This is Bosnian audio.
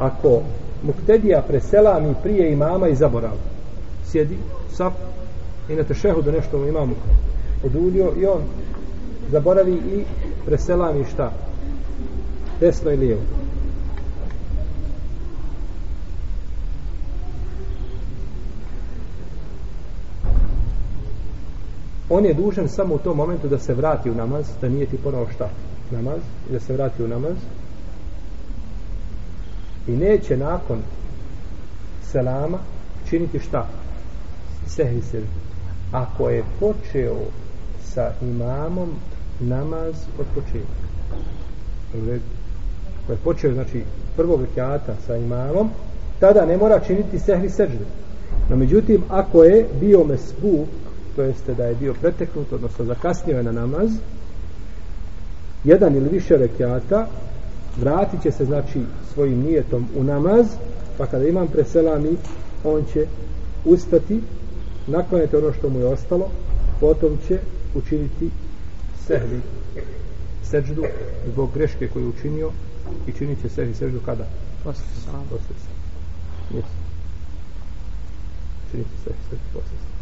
ako muktedija preselami prije imama i zaborav sjedi sap i na tešehu da nešto imam odulio i on zaboravi i preselami šta? Desno i lijevo. On je dužan samo u tom momentu da se vrati u namaz, da nije ti ponovo šta? Namaz, da se vrati u namaz i neće nakon selama činiti šta? Sehvi se ako je počeo sa imamom namaz od početka. Ako je počeo znači prvog rekiata sa imamom tada ne mora činiti sehvi sežde no međutim ako je bio mesbuk to jeste da je bio preteknut, odnosno zakasnio je na namaz, jedan ili više rekiata, vratit će se, znači, svojim nijetom u namaz, pa kada imam preselami, on će ustati, nakloniti ono što mu je ostalo, potom će učiniti sehvi, seđdu, zbog greške koju je učinio, i činit će sehvi seđdu kada? Posle sam. Posle sam. Činit će sehvi seđdu posle sam.